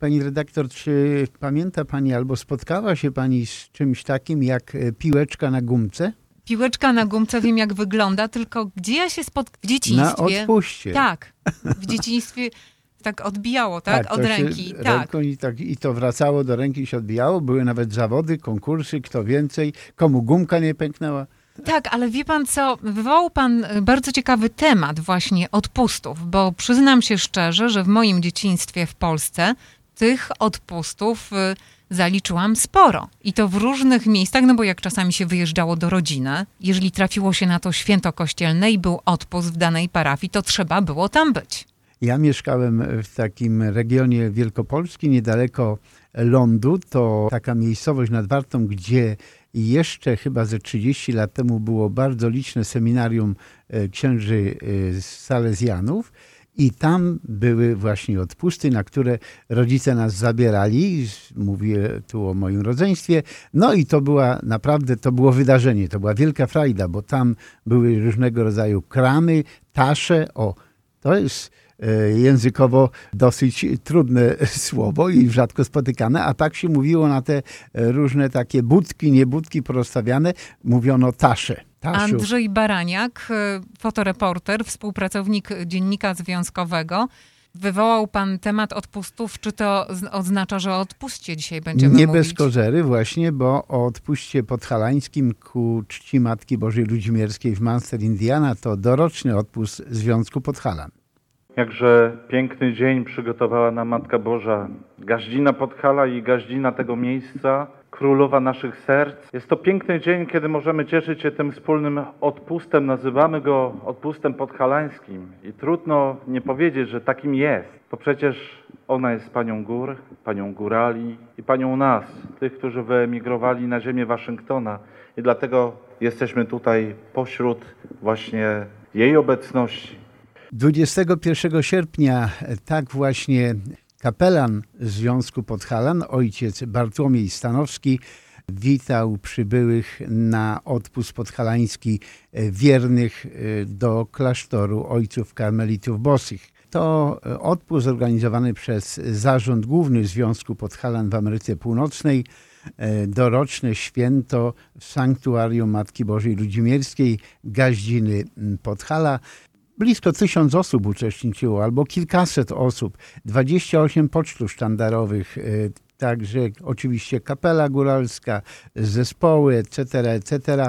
Pani redaktor, czy pamięta Pani albo spotkała się Pani z czymś takim jak e, piłeczka na gumce? Piłeczka na gumce, wiem jak wygląda, tylko gdzie ja się spotkałam? W Na dzieciństwie. odpuście. Tak, w dzieciństwie tak odbijało, tak? to Od ręki, tak. I, tak. I to wracało do ręki i się odbijało. Były nawet zawody, konkursy, kto więcej, komu gumka nie pęknęła. Tak, ale wie pan co, wywołał pan e, bardzo ciekawy temat właśnie odpustów, bo przyznam się szczerze, że w moim dzieciństwie w Polsce tych odpustów y, zaliczyłam sporo. I to w różnych miejscach, no bo jak czasami się wyjeżdżało do rodziny, jeżeli trafiło się na to święto kościelne i był odpust w danej parafii, to trzeba było tam być. Ja mieszkałem w takim regionie wielkopolskim, niedaleko lądu. To taka miejscowość nad Wartą, gdzie jeszcze chyba ze 30 lat temu było bardzo liczne seminarium e, księży e, salezjanów. I tam były właśnie odpusty, na które rodzice nas zabierali. Mówię tu o moim rodzeństwie. No i to była naprawdę, to było wydarzenie, to była wielka frajda, bo tam były różnego rodzaju kramy, tasze. O, to jest e, językowo dosyć trudne słowo i rzadko spotykane, a tak się mówiło na te różne takie budki, niebudki porozstawiane, mówiono tasze. Tasiu. Andrzej Baraniak, y, fotoreporter, współpracownik Dziennika Związkowego. Wywołał pan temat odpustów. Czy to oznacza, że o odpuście dzisiaj będziemy Nie mówić? bez kozery właśnie, bo o odpuście podhalańskim ku czci Matki Bożej Ludzimierskiej w Munster, Indiana to doroczny odpust Związku Podhalan. Jakże piękny dzień przygotowała nam Matka Boża. Gaździna Podhala i gaździna tego miejsca, królowa naszych serc. Jest to piękny dzień, kiedy możemy cieszyć się tym wspólnym odpustem. Nazywamy go odpustem podhalańskim. I trudno nie powiedzieć, że takim jest. To przecież ona jest Panią Gór, Panią Górali i Panią nas, tych, którzy wyemigrowali na ziemię Waszyngtona. I dlatego jesteśmy tutaj pośród właśnie jej obecności. 21 sierpnia e, tak właśnie kapelan Związku Podhalan, ojciec Bartłomiej Stanowski, witał przybyłych na odpust podhalański e, wiernych e, do klasztoru ojców karmelitów bosych. To e, odpust zorganizowany przez Zarząd Główny Związku Podhalan w Ameryce Północnej, doroczne święto w Sanktuarium Matki Bożej Ludzimierskiej Gaździny Podhala. Blisko tysiąc osób uczestniczyło, albo kilkaset osób, 28 pocztów sztandarowych, e, także oczywiście kapela góralska, zespoły, etc., etc.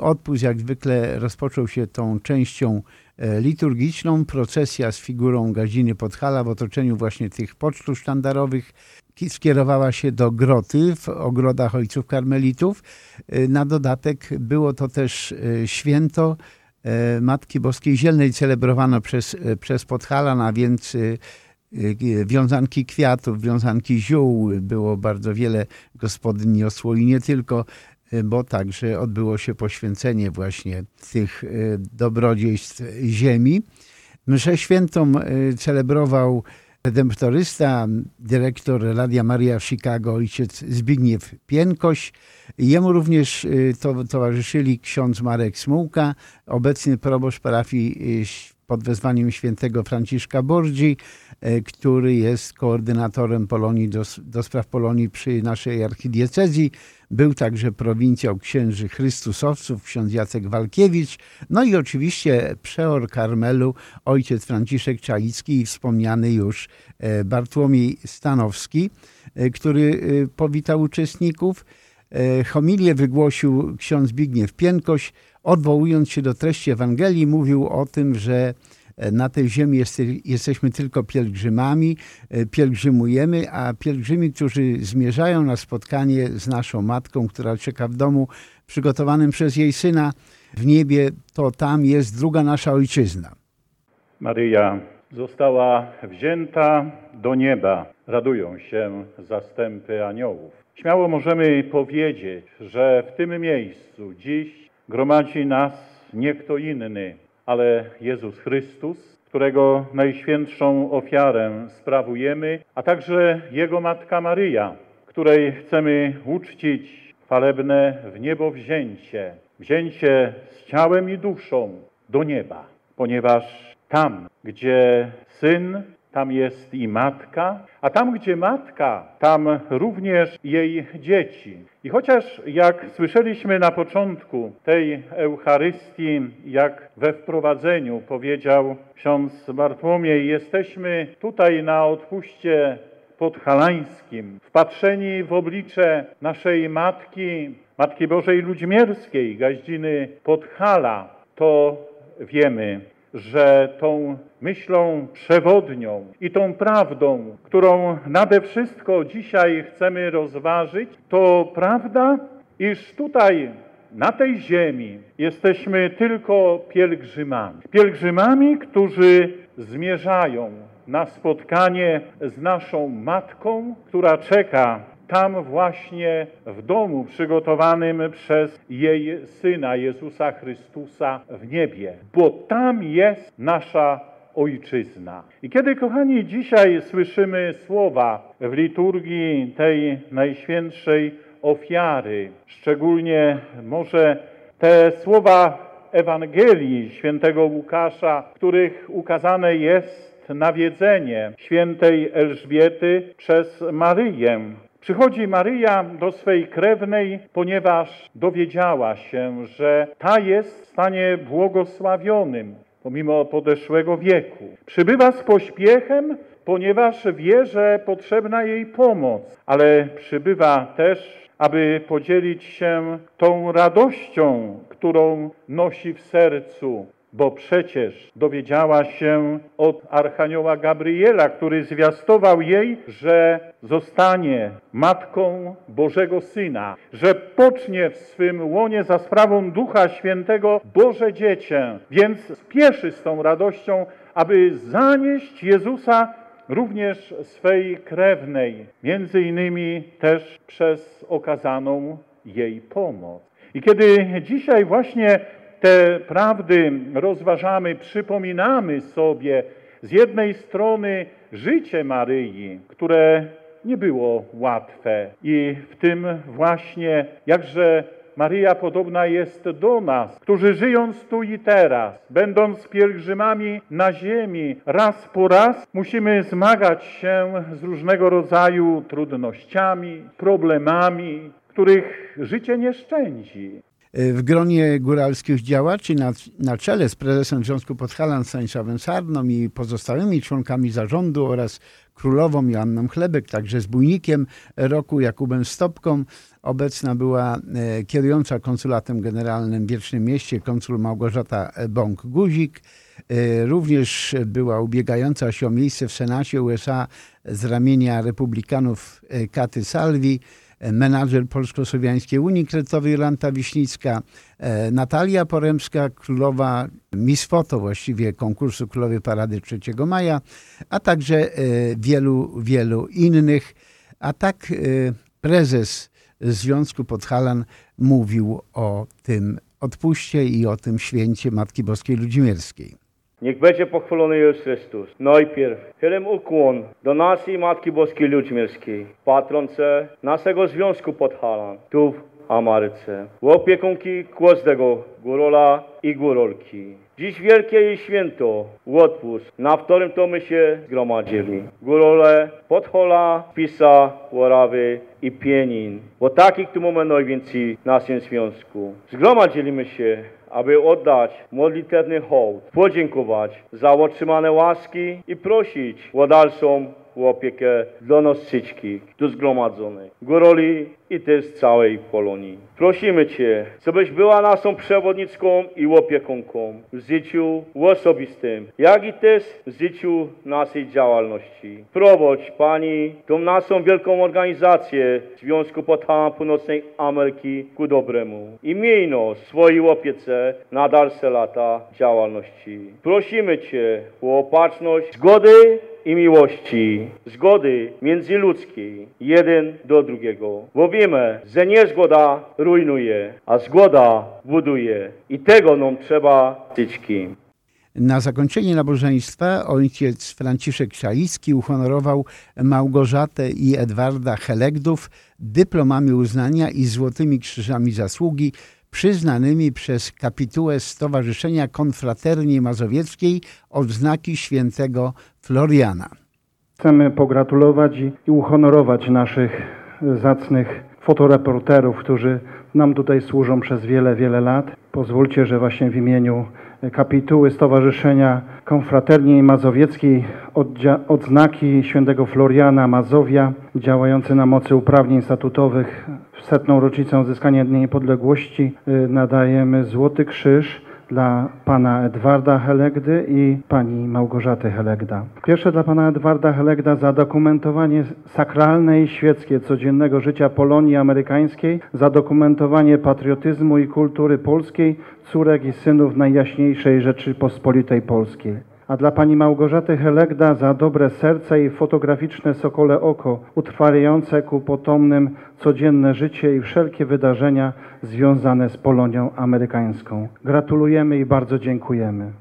Odpust jak zwykle rozpoczął się tą częścią e, liturgiczną, procesja z figurą Gaziny Podhala w otoczeniu właśnie tych pocztów sztandarowych ki- skierowała się do groty w ogrodach ojców karmelitów. E, Na dodatek było to też e, święto Matki Boskiej Zielnej celebrowano przez, e, przez Podhalan, a więc e, e, wiązanki kwiatów, wiązanki ziół. Było bardzo wiele gospodyń niosło i nie tylko, e, bo także odbyło się poświęcenie właśnie tych e, dobrodziejstw ziemi. Mszę świętą e, celebrował redemptorysta, dyrektor Radia Maria w Chicago, ojciec Zbigniew Pienkoś. Jemu również y, to, towarzyszyli ksiądz Marek Smułka, obecny proboszcz parafii y, pod wezwaniem świętego Franciszka Bordzi, y, który jest koordynatorem Polonii do, do spraw Polonii przy naszej archidiecezji. Był także prowincjał księży Chrystusowców, ksiądz Jacek Walkiewicz, no i oczywiście przeor Karmelu, ojciec Franciszek Czalicki i wspomniany już e, Bartłomiej Stanowski, e, który e, powitał uczestników. Homilię wygłosił ksiądz Zbigniew Pienkoś, odwołując się do treści Ewangelii, mówił o tym, że na tej ziemi jest, jesteśmy tylko pielgrzymami, e, pielgrzymujemy, a pielgrzymi, którzy zmierzają na spotkanie z naszą Matką, która czeka w domu przygotowanym przez jej Syna w niebie, to tam jest druga nasza Ojczyzna. Maryja została wzięta do nieba. Radują się zastępy aniołów. Śmiało możemy powiedzieć, że w tym miejscu dziś gromadzi nas nie kto inny, ale Jezus Chrystus, którego najświętszą ofiarę sprawujemy, a także Jego Matka Maryja, której chcemy uczcić chwalebne w niebo wzięcie, wzięcie z ciałem i duszą do nieba, ponieważ tam, gdzie Syn tam jest i matka, a tam, gdzie matka, tam również jej dzieci. I chociaż, jak słyszeliśmy na początku tej Eucharystii, jak we wprowadzeniu powiedział ksiądz Bartłomiej, jesteśmy tutaj na odpuście podhalańskim, wpatrzeni w oblicze naszej Matki, Matki Bożej Ludźmierskiej, Gaździny Podhala, to wiemy, że tą myślą przewodnią i tą prawdą, którą nade wszystko dzisiaj chcemy rozważyć, to prawda, iż tutaj na tej ziemi jesteśmy tylko pielgrzymami. Pielgrzymami, którzy zmierzają na spotkanie z naszą Matką, która czeka tam właśnie w domu przygotowanym przez jej Syna Jezusa Chrystusa w niebie, bo tam jest nasza Ojczyzna. I kiedy, kochani, dzisiaj słyszymy słowa w liturgii tej najświętszej ofiary, szczególnie może te słowa Ewangelii świętego Łukasza, w których ukazane jest nawiedzenie świętej Elżbiety przez Maryję, Przychodzi Maryja do swej krewnej, ponieważ dowiedziała się, że ta jest w stanie błogosławionym, pomimo podeszłego wieku. Przybywa z pośpiechem, ponieważ wie, że potrzebna jej pomoc, ale przybywa też, aby podzielić się tą radością, którą nosi w sercu, bo przecież dowiedziała się od Archanioła Gabriela, który zwiastował jej, że zostanie matką Bożego Syna, że pocznie w swym łonie za sprawą Ducha Świętego Boże Dziecię, więc spieszy z tą radością, aby zanieść Jezusa również swej krewnej, między innymi też przez okazaną jej pomoc. I kiedy dzisiaj właśnie te prawdy rozważamy, przypominamy sobie z jednej strony życie Maryi, które nie było łatwe i w tym właśnie jakże Maryja podobna jest do nas, którzy żyjąc tu i teraz, będąc pielgrzymami na ziemi, raz po raz musimy zmagać się z różnego rodzaju trudnościami, problemami, których życie nie szczędzi. W gronie góralskich działaczy na, na czele z prezesem Związku Podhalan Stanisławem Sarną i pozostałymi członkami zarządu oraz królową Joanną Chlebek, także z bójnikiem roku Jakubem Stopką. Obecna była e, kierująca konsulatem generalnym w Wiecznym Mieście konsul Małgorzata Bąk-Guzik. E, również była ubiegająca się o miejsce w Senacie USA z ramienia republikanów e, Katy Salvi menadżer Polsko-Słowiańskiej Unii Kredytowej Jolanta Wiśnicka, e, Natalia Poremska, królowa Miss Foto, właściwie konkursu Królowej Parady 3 maja, a także e, wielu, wielu innych. A tak e, prezes Związku Podhalan mówił o tym odpuście i o tym święcie Matki Boskiej Ludzimierskiej. Niech będzie pochwalony Jezus Chrystus. Najpierw chylem ukłon do naszej Matki Boskiej Ludzmierskiej, patronce naszego Związku Podhalan, tu w Ameryce, w opiekunki każdego górola i górolki. Dziś wielkie jej święto, odpust, na którym to my się zgromadzili. Górole, Podhola, Pisa, Łorawy i Pienin, bo takich tu mamy najwięcej w naszym związku. Zgromadziliśmy się, aby oddać modlitewny hołd, podziękować za otrzymane łaski i prosić dalszą opiekę dla nas wszystkich tu zgromadzonych, góroli i też całej Polonii. Prosimy Cię, żebyś była naszą przewodniczką i opiekunką w życiu osobistym, jak i też w życiu naszej działalności. Prowadź Pani tą naszą wielką organizację Związku Podhalan Północnej Ameryki ku dobremu i miej nos w swojej opiece na dalsze lata działalności. Prosimy Cię o opatrzność, zgody i miłości, zgody międzyludzkiej, jeden do drugiego. Bo wiemy, że niezgoda rujnuje, a zgoda buduje. I tego nam trzeba wszystkim. Na zakończenie nabożeństwa ojciec Franciszek Szalicki uhonorował Małgorzatę i Edwarda Helegdów dyplomami uznania i złotymi krzyżami zasługi przyznanymi przez kapitułę Stowarzyszenia Konfraternii Mazowieckiej odznaki świętego Floriana. Chcemy pogratulować i, uhonorować naszych zacnych fotoreporterów, którzy nam tutaj służą przez wiele, wiele lat. Pozwólcie, że właśnie w imieniu kapituły Stowarzyszenia Konfraterni Mazowieckiej odznaki świętego Floriana Mazowia działające na mocy uprawnień statutowych setną rocznicę odzyskania Dnia Niepodległości y, nadajemy Złoty Krzyż dla pana Edwarda Helegdy i pani Małgorzaty Helegda. Pierwsze dla pana Edwarda Helegda za dokumentowanie sakralne i świeckie codziennego życia Polonii amerykańskiej, za dokumentowanie patriotyzmu i kultury polskiej, córek i synów Najjaśniejszej Rzeczypospolitej Polskiej a dla pani Małgorzaty Helegda za dobre serce i fotograficzne sokole oko, utrwalające ku potomnym codzienne życie i wszelkie wydarzenia związane z Polonią amerykańską. Gratulujemy i bardzo dziękujemy.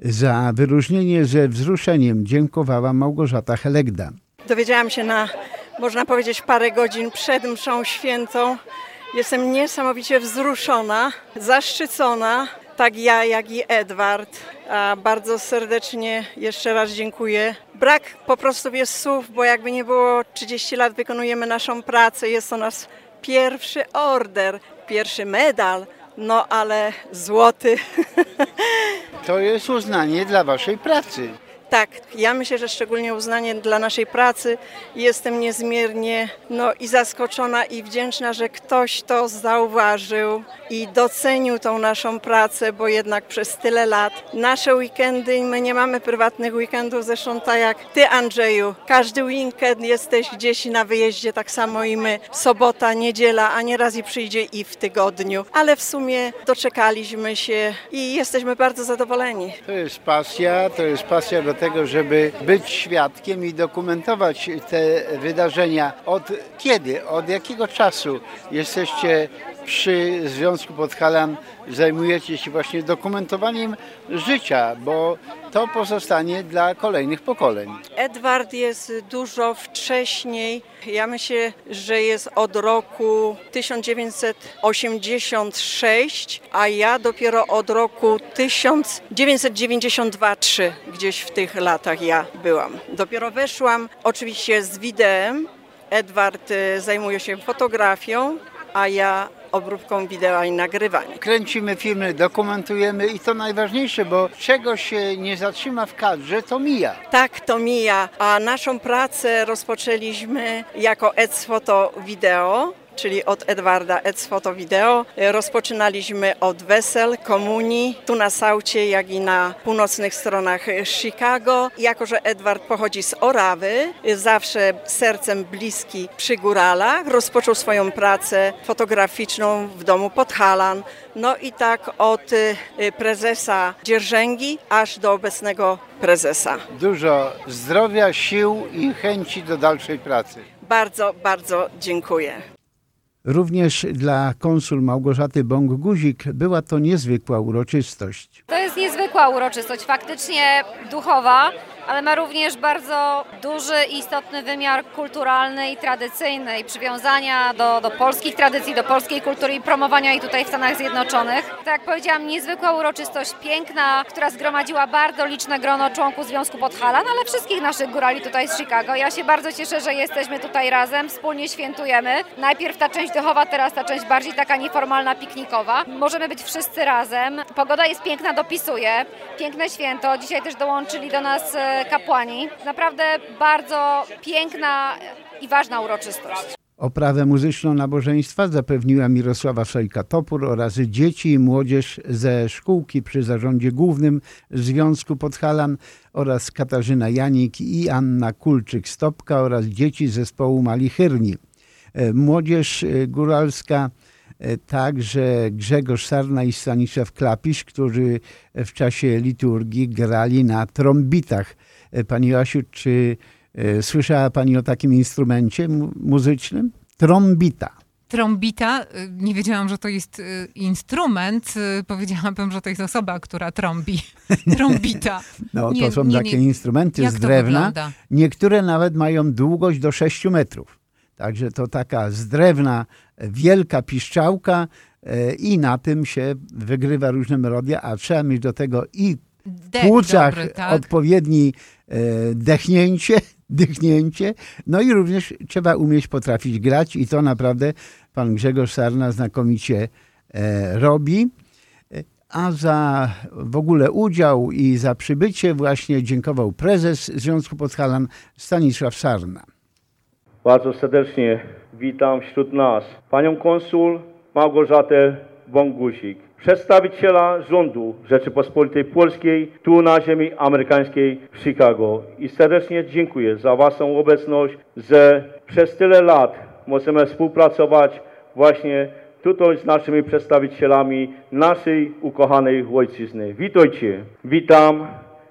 Za wyróżnienie ze wzruszeniem dziękowała Małgorzata Helegda. Dowiedziałam się na, można powiedzieć, parę godzin przed mszą świętą. Jestem niesamowicie wzruszona, zaszczycona tak ja, jak i Edward. Bardzo serdecznie jeszcze raz dziękuję. Brak po prostu jest słów, bo jakby nie było 30 lat wykonujemy naszą pracę. Jest to nasz pierwszy order, pierwszy medal, no ale złoty. To jest uznanie dla waszej pracy. Tak, ja myślę, że szczególnie uznanie dla naszej pracy. Jestem niezmiernie no, i zaskoczona i wdzięczna, że ktoś to zauważył i docenił tą naszą pracę, bo jednak przez tyle lat nasze weekendy, my nie mamy prywatnych weekendów, zresztą tak jak ty Andrzeju, każdy weekend jesteś gdzieś na wyjeździe, tak samo i my, sobota, niedziela, a nieraz i przyjdzie i w tygodniu, ale w sumie doczekaliśmy się i jesteśmy bardzo zadowoleni. To jest pasja, to jest pasja do tego, żeby być świadkiem i dokumentować te wydarzenia. Od kiedy, od jakiego czasu jesteście przy Związku Podhalan zajmujecie się właśnie dokumentowaniem życia, bo to pozostanie dla kolejnych pokoleń. Edward jest dużo wcześniej. Ja myślę, że jest od roku 1986, a ja dopiero od roku 1992-3, gdzieś w tych latach ja byłam. Dopiero weszłam oczywiście z wideo. Edward y, zajmuje się fotografią, a ja obróbką wideo i nagrywaniem. Kręcimy filmy, dokumentujemy i to najważniejsze, bo czego się nie zatrzyma w kadrze, to mija. Tak, to mija, a naszą pracę rozpoczęliśmy jako Eds Foto Video czyli od Edwarda Eds Foto Video. Rozpoczynaliśmy od wesel, komunii, tu na Saucie, jak i na północnych stronach Chicago. Jako, że Edward pochodzi z Orawy, zawsze sercem bliski przy góralach, rozpoczął swoją pracę fotograficzną w domu Podhalan. No i tak od y, prezesa Dzierżęgi aż do obecnego prezesa. Dużo zdrowia, sił i chęci do dalszej pracy. Bardzo, bardzo dziękuję. Również dla konsul Małgorzaty Bąk-Guzik była to niezwykła uroczystość. To jest niezwykła uroczystość, faktycznie duchowa ale ma również bardzo duży i istotny wymiar kulturalny i tradycyjny i przywiązania do, do polskich tradycji, do polskiej kultury i promowania jej tutaj w Stanach Zjednoczonych. Tak jak powiedziałam, niezwykła uroczystość, piękna, która zgromadziła bardzo liczne grono członków Związku Podhalan, ale wszystkich naszych górali tutaj z Chicago. Ja się bardzo cieszę, że jesteśmy tutaj razem, wspólnie świętujemy. Najpierw ta część duchowa, teraz ta część bardziej taka nieformalna, piknikowa. Możemy być wszyscy razem. Pogoda jest piękna, dopisuje. Piękne święto. Dzisiaj też dołączyli do nas e, kapłani. Naprawdę bardzo piękna i ważna uroczystość. Oprawę muzyczną nabożeństwa zapewniła Mirosława Sojka-Topór oraz dzieci i młodzież ze szkółki przy zarządzie głównym Związku Podhalan oraz Katarzyna Janik i Anna Kulczyk-Stopka oraz dzieci zespołu Malichyrni. E, młodzież e, góralska E, także Grzegorz Sarna i Stanisław Klapisz, którzy w czasie liturgii grali na trombitach. E, pani Joasiu, czy e, słyszała Pani o takim instrumencie muzycznym? Trombita. Trombita, nie wiedziałam, że to jest instrument. Powiedziałabym, że to jest osoba, która trąbi. Trombita. No, to są nie, takie nie. instrumenty z drewna. Niektóre nawet mają długość do 6 metrów. Także to taka z drewna wielka piszczałka e, i na tym się wygrywa różne melodie, a trzeba mieć do tego i w płucach tak. odpowiedni e, dechnięcie dychnięcie. No i również trzeba umieć potrafić grać i to naprawdę pan Grzegorz Sarna znakomicie e, robi. A za w ogóle udział i za przybycie właśnie dziękował prezes Związku Podhalan Stanisław Sarna. Bardzo serdecznie witam wśród nas panią konsul Małgorzatę Wąguzik, przedstawiciela rządu Rzeczypospolitej Polskiej tu na ziemi amerykańskiej w Chicago. I serdecznie dziękuję za waszą obecność, że przez tyle lat możemy współpracować właśnie tutaj z naszymi przedstawicielami naszej ukochanej ojczyzny. Witajcie, witam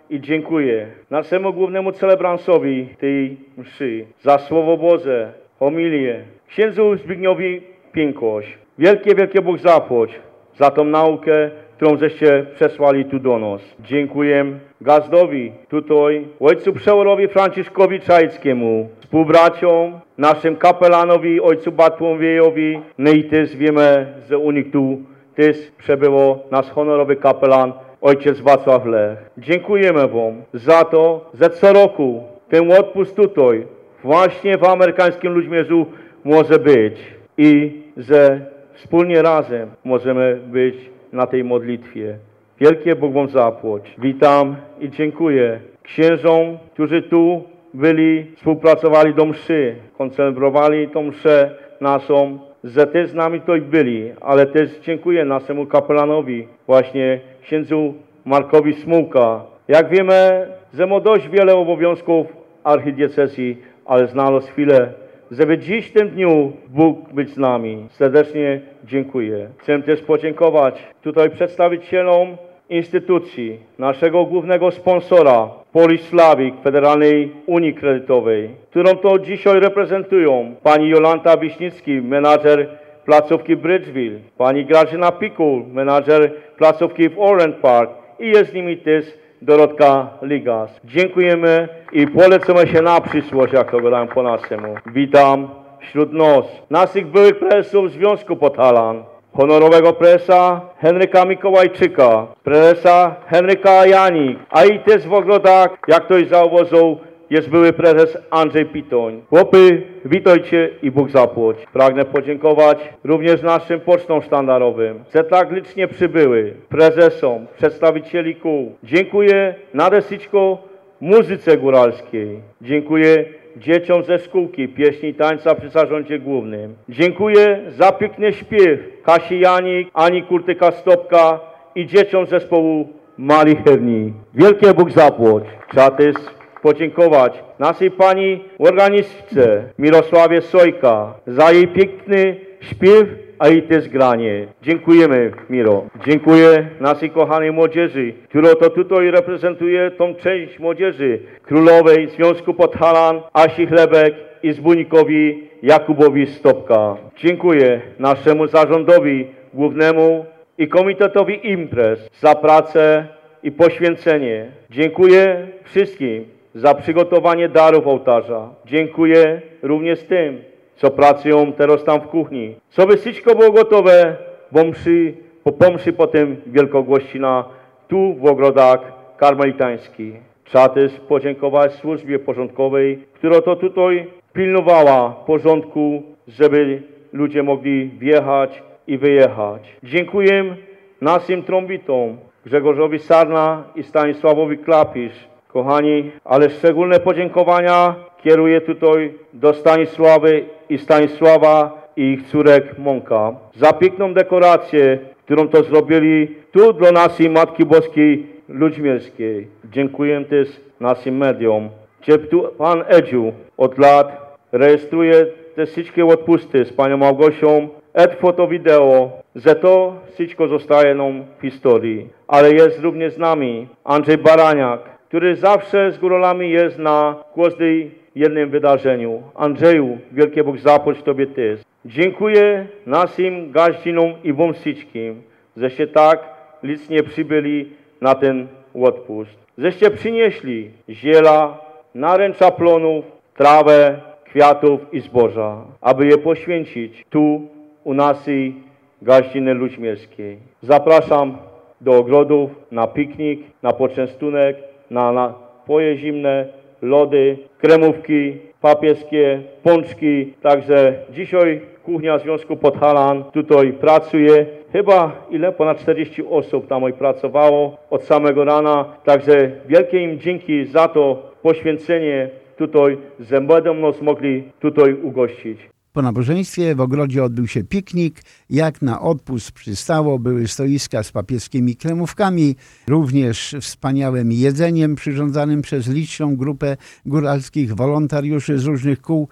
i dziękuję naszemu głównemu celebransowi tej mszy za Słowo Boże, homilię, księdzu Zbigniewowi Piękoś. Wielkie, wielkie Bóg zapłać za tą naukę, którą żeście przesłali tu do nas. Dziękuję gazdowi tutaj, ojcu przełorowi Franciszkowi Czajckiemu, współbraciom, naszym kapelanowi, ojcu Bartłomiejowi. No i też wiemy, że u nich tu też przebyło nasz honorowy kapelan, ojciec Wacław Lech. Dziękujemy Wam za to, że co roku ten odpust tutaj, właśnie w amerykańskim Ludźmierzu może być i że wspólnie razem możemy być na tej modlitwie. Wielkie Bóg Wam zapłać. Witam i dziękuję księżom, którzy tu byli, współpracowali do mszy, koncentrowali tą mszę naszą, że też z nami tutaj byli, ale też dziękuję naszemu kapelanowi, właśnie księdzu Markowi Smułka. Jak wiemy, że ma dość wiele obowiązków archidiecezji, ale znalazł chwilę, żeby dziś w tym dniu Bóg być z nami. Serdecznie dziękuję. Chcę też podziękować tutaj przedstawicielom instytucji, naszego głównego sponsora, Polish Slavic, Federalnej Unii Kredytowej, którą to dzisiaj reprezentują pani Jolanta Wiśnicki, menadżer placówki Bridgeville, pani Grażyna Pikul, menadżer placówki w Orland Park i jest z nimi też Dorotka Ligas. Dziękujemy i polecamy się na przyszłość, jak to gadałem po naszemu. Witam wśród nas naszych byłych prezesów Związku Podhalan, honorowego prezesa Henryka Mikołajczyka, prezesa Henryka Janik, a i też w ogrodach, jak ktoś zauważył, jest były prezes Andrzej Pitoń. Chłopy, witajcie i Bóg zapłać. Pragnę podziękować również naszym pocztom sztandarowym, że tak licznie przybyły, prezesom, przedstawicieli kół. Dziękuję nade wszystko muzyce góralskiej. Dziękuję dzieciom ze szkółki pieśni i tańca przy zarządzie głównym. Dziękuję za piękny śpiew Kasi Janik, Ani Kurtyka Stopka i dzieciom zespołu Mali Herni. Wielkie Bóg zapłać. Trzeba też podziękować naszej pani organistce Mirosławie Sojka za jej piękny śpiew, a i też granie. Dziękujemy, Miro. Dziękuję naszej kochanej młodzieży, która to tutaj reprezentuje tą część młodzieży Królowej Związku Podhalan, Asi Chlebek i Zbunikowi Jakubowi Stopka. Dziękuję naszemu zarządowi głównemu i komitetowi imprez za pracę i poświęcenie. Dziękuję wszystkim za przygotowanie darów ołtarza. Dziękuję również tym, co pracują teraz tam w kuchni. Co by wszystko było gotowe, bo mszy, po pomszy potem wielkogłościna tu w ogrodach karmelitańskich. Trzeba też podziękować służbie porządkowej, która to tutaj pilnowała porządku, żeby ludzie mogli wjechać i wyjechać. Dziękuję naszym trąbitom, Grzegorzowi Sarna i Stanisławowi Klapisz. Kochani, ale szczególne podziękowania kieruję tutaj do Stanisławy i Stanisława i ich córek Mąka za piękną dekorację, którą to zrobili tu dla naszej Matki Boskiej Ludźmierskiej. Dziękuję też naszym mediom, gdzie tu Pan Edziu od lat rejestruje te wszystkie odpusty z Panią Małgosią, et foto wideo, że to wszystko zostaje nam w historii. Ale jest również z nami Andrzej Baraniak, który zawsze z górolami jest na każdej jednym wydarzeniu. Andrzeju, wielkie Bóg zapłać Tobie też. Dziękuję naszym gaździnom i wam wszystkim, żeście tak licznie przybyli na ten odpust. Żeście przynieśli ziela, naręcza plonów, trawę, kwiatów i zboża, aby je poświęcić tu u naszej gaździny luźmierskiej. Zapraszam do ogrodów na piknik, na poczęstunek, na napoje zimne lody, kremówki papieskie, pączki. Także dzisiaj kuchnia Związku Podhalan tutaj pracuje. Chyba ile? Ponad 40 osób tam pracowało od samego rana. Także wielkie im dzięki za to poświęcenie tutaj, że będą nas mogli tutaj ugościć. Po nabożeństwie w ogrodzie odbył się piknik. Jak na odpust przystało, były stoiska z papieskimi kremówkami, również wspaniałym jedzeniem przyrządzanym przez liczną grupę góralskich wolontariuszy z różnych kół.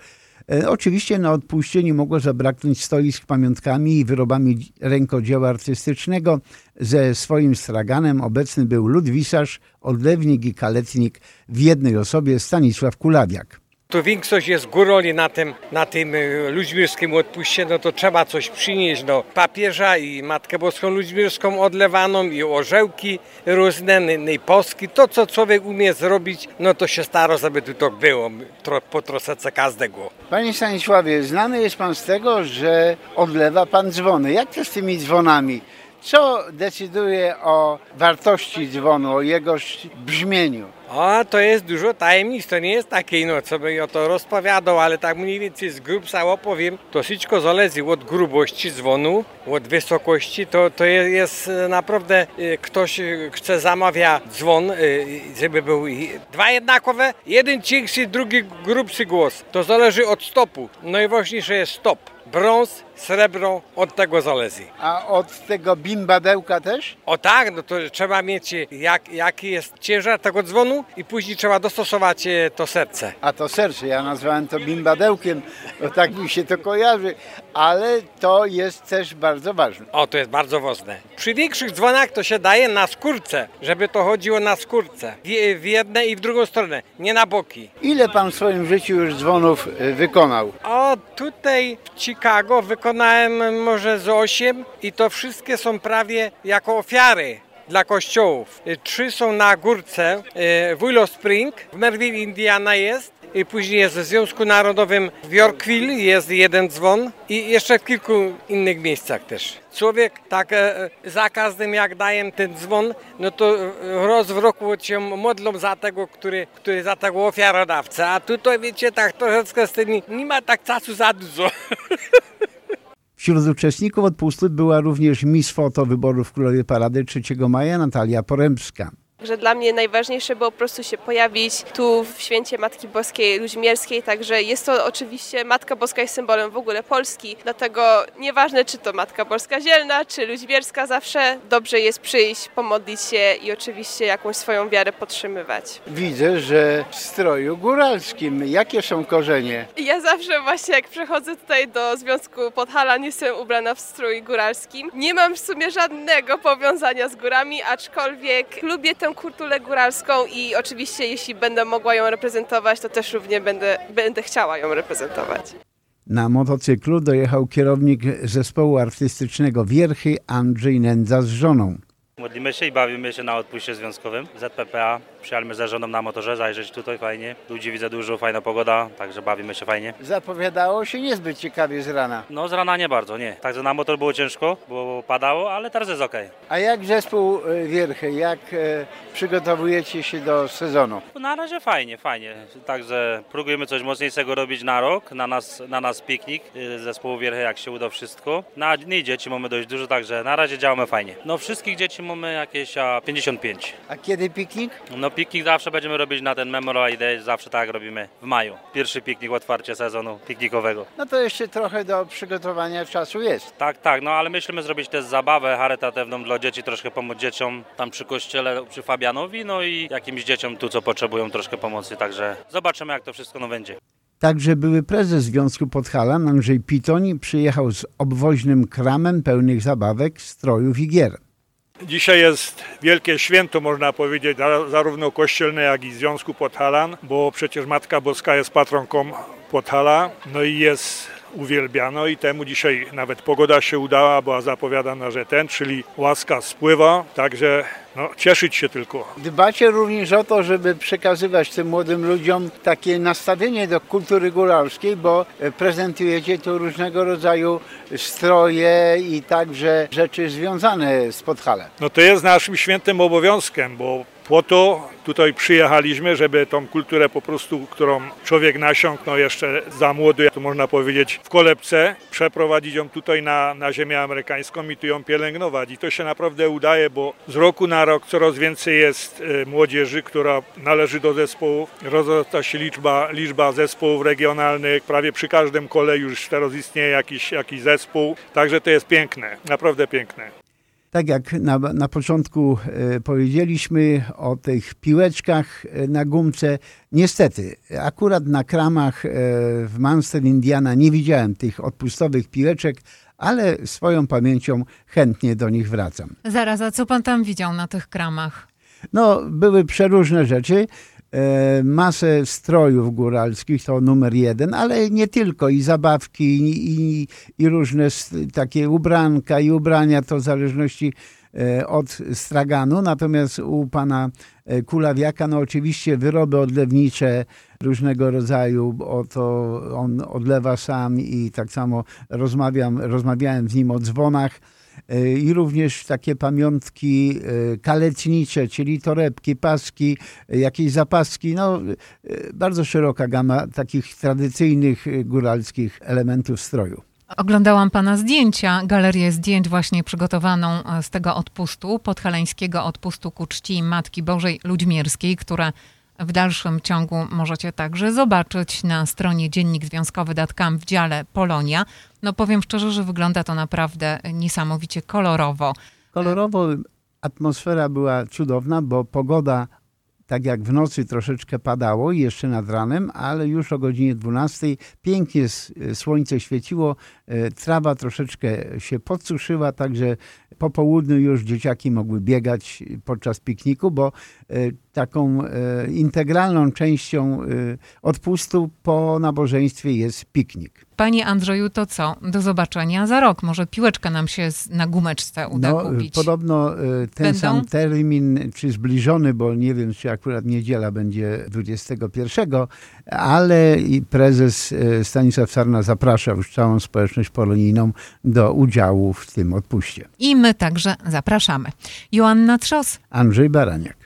E, oczywiście na odpuście nie mogło zabraknąć stoisk pamiątkami i wyrobami rękodzieła artystycznego. Ze swoim straganem obecny był ludwisarz, odlewnik i kaletnik w jednej osobie Stanisław Kulawiak. Tu większość jest góroli na tym, na tym y, ludźmirskim odpuście, no to trzeba coś przynieść, no papieża i Matkę Boską Ludźmirską odlewaną i orzełki różne, i poski, to co człowiek umie zrobić, no to się staro, żeby tu to było, po troszeczce każdego. Panie Stanisławie, znany jest Pan z tego, że odlewa Pan dzwony. Jak to z tymi dzwonami? Co decyduje o wartości dzwonu, o jego brzmieniu? O, to jest dużo tajemnic, to nie jest takie, no, co by o to rozpowiadał, ale tak mniej więcej z grubsa opowiem. Wszystko zależy od grubości dzwonu, od wysokości, to, to jest naprawdę, y, ktoś y, chce zamawia dzwon, żeby był dwa jednakowe, jeden cięższy, drugi grubszy głos. To zależy od stopu. Najważniejsze jest stop. Brąz, srebro, od tego zależy. A od tego bimbadełka też? O tak, no to trzeba mieć jak, jaki jest ciężar tego dzwonu i później trzeba dostosować e, to serce. A to serce, ja nazwałem to bimbadełkiem, bo tak mi się to kojarzy, ale to jest też bardzo ważne. O, to jest bardzo ważne. Przy większych dzwonach to się daje na skórce, żeby to chodziło na skórce. W, w jedne i w drugą stronę, nie na boki. Ile pan w swoim życiu już dzwonów e, wykonał? O, tutaj w Chicago wykonał wykonałem może z osiem i to wszystkie są prawie jako ofiary dla kościołów. Trzy są na górce w Willow Spring, w Merville, Indiana jest. I później jest w Związku Narodowym w Yorkville jest jeden dzwon i jeszcze w kilku innych miejscach też. Człowiek tak e, za każdym jak daję ten dzwon, no to raz w roku się modlą za tego, który, który za tego ofiarodawcę. A tutaj wiecie tak troszeczkę z tym nie ma tak czasu za dużo. Wśród uczestników odpustu była również Miss Foto wyborów Królowej Parady 3 maja Natalia Porębska że dla mnie najważniejsze było po prostu się pojawić tu w święcie Matki Boskiej Ludźmierskiej, także jest to oczywiście Matka Boska jest symbolem w ogóle Polski, dlatego nieważne czy to Matka Boska Zielna, czy Ludźmierska, zawsze dobrze jest przyjść, pomodlić się i oczywiście jakąś swoją wiarę podtrzymywać. Widzę, że w stroju góralskim. Jakie są korzenie? Ja zawsze właśnie jak przychodzę tutaj do Związku Podhalan jestem ubrana w strój góralskim. Nie mam w sumie żadnego powiązania z górami, aczkolwiek lubię tę kulturę góralską i oczywiście jeśli będę mogła ją reprezentować, to też również będę, będę chciała ją reprezentować. Na motocyklu dojechał kierownik zespołu artystycznego Wierchy Andrzej Nędza z żoną. Modlimy się i bawimy się na odpuście związkowym. ZPPA, przyjechaliśmy za żoną na motorze, zajrzeć tutaj fajnie. Ludzi widzę dużo, fajna pogoda, także bawimy się fajnie. Zapowiadało się niezbyt ciekawie z rana. No z rana nie bardzo, nie. Także na motor było ciężko, bo padało, ale teraz jest ok. A jak zespół e, Wierchy, jak e, przygotowujecie się do sezonu? Na razie fajnie, fajnie. Także próbujemy coś mocniejszego robić na rok, na nas, na nas piknik e, zespołu Wierchy, jak się uda wszystko. Na dni dzieci mamy dość dużo, także na razie działamy fajnie. No wszystkich dzieci mamy jakieś a, 55. A kiedy piknik? No piknik zawsze będziemy robić na ten Memorial Day, zawsze tak robimy w maju. Pierwszy piknik, otwarcie sezonu piknikowego. No to jeszcze trochę do przygotowania czasu jest. Tak, tak, no ale myślimy zrobić też zabawę charytatywną dla dzieci, troszkę pomóc dzieciom tam przy kościele, przy Fabianowi, no i jakimś dzieciom tu, co potrzebują troszkę pomocy, także zobaczymy jak to wszystko no będzie. Także były prezes Związku Podhalan Andrzej Pitoń przyjechał z obwoźnym kramem pełnych zabawek, strojów i gier. Dzisiaj jest wielkie święto, można powiedzieć, zarówno kościelne, jak i Związku Podhalan, bo przecież Matka Boska jest patronką Podhala, no i jest uwielbiano i temu dzisiaj nawet pogoda się udała, była zapowiadana, że ten, czyli łaska spływa, także no, cieszyć się tylko. Dbacie również o to, żeby przekazywać tym młodym ludziom takie nastawienie do kultury góralskiej, bo e, prezentujecie tu różnego rodzaju stroje i także rzeczy związane z Podhalem. No to jest naszym świętym obowiązkiem, bo po to tutaj przyjechaliśmy, żeby tą kulturę po prostu, którą człowiek nasiąknął jeszcze za młody, to można powiedzieć w kolebce, przeprowadzić ją tutaj na, na ziemię amerykańską i tu ją pielęgnować. I to się naprawdę udaje, bo z roku na rok coraz więcej jest e, młodzieży, która należy do zespołów. Rozrasta się liczba, liczba zespołów regionalnych. Prawie przy każdym kole już teraz istnieje jakiś, jakiś zespół. Także to jest piękne, naprawdę piękne. Tak jak na, na początku e, powiedzieliśmy o tych piłeczkach e, na gumce, niestety akurat na kramach w Munster, Indiana nie widziałem tych odpustowych piłeczek, ale swoją pamięcią chętnie do nich wracam. Zaraz, a co pan tam widział na tych kramach? No, były przeróżne rzeczy. E, masę strojów góralskich, to numer jeden, ale nie tylko, i zabawki, i, i, i różne takie ubranka i ubrania, to w zależności od straganu. Natomiast u pana e, Kulawiaka, no oczywiście wyroby odlewnicze różnego rodzaju, bo to on odlewa sam i tak samo rozmawiam, rozmawiałem z nim o dzwonach E, i również takie pamiątki e, kaletnicze, czyli torebki, paski, e, jakieś zapaski, no bardzo szeroka gama takich tradycyjnych góralskich elementów stroju. Oglądałam pana zdjęcia, galerię zdjęć właśnie przygotowaną z tego odpustu, podhaleńskiego odpustu ku czci Matki Bożej Ludźmierskiej, które w dalszym ciągu możecie także zobaczyć na stronie dziennik związkowy.com w dziale Polonia. No powiem szczerze, że wygląda to naprawdę niesamowicie kolorowo. Kolorowo atmosfera była cudowna, bo pogoda tak jak w nocy troszeczkę padało jeszcze nad ranem, ale już o godzinie 12 pięknie słońce świeciło, e, trawa troszeczkę się podsuszyła, także po południu już dzieciaki mogły biegać podczas pikniku, bo e, taką e, integralną częścią odpustu po nabożeństwie jest piknik. Panie Andrzeju, to co? Do zobaczenia za rok. Może piłeczkę nam się na gumeczce uda no, kupić. Podobno ten Będą? sam termin, czy zbliżony, bo nie wiem, czy akurat niedziela będzie 21, ale prezes e, Stanisław Sarna zaprasza już całą społeczność polonijną do udziału w tym odpuście. I my także zapraszamy. Joanna Trzos. Andrzej Baraniak.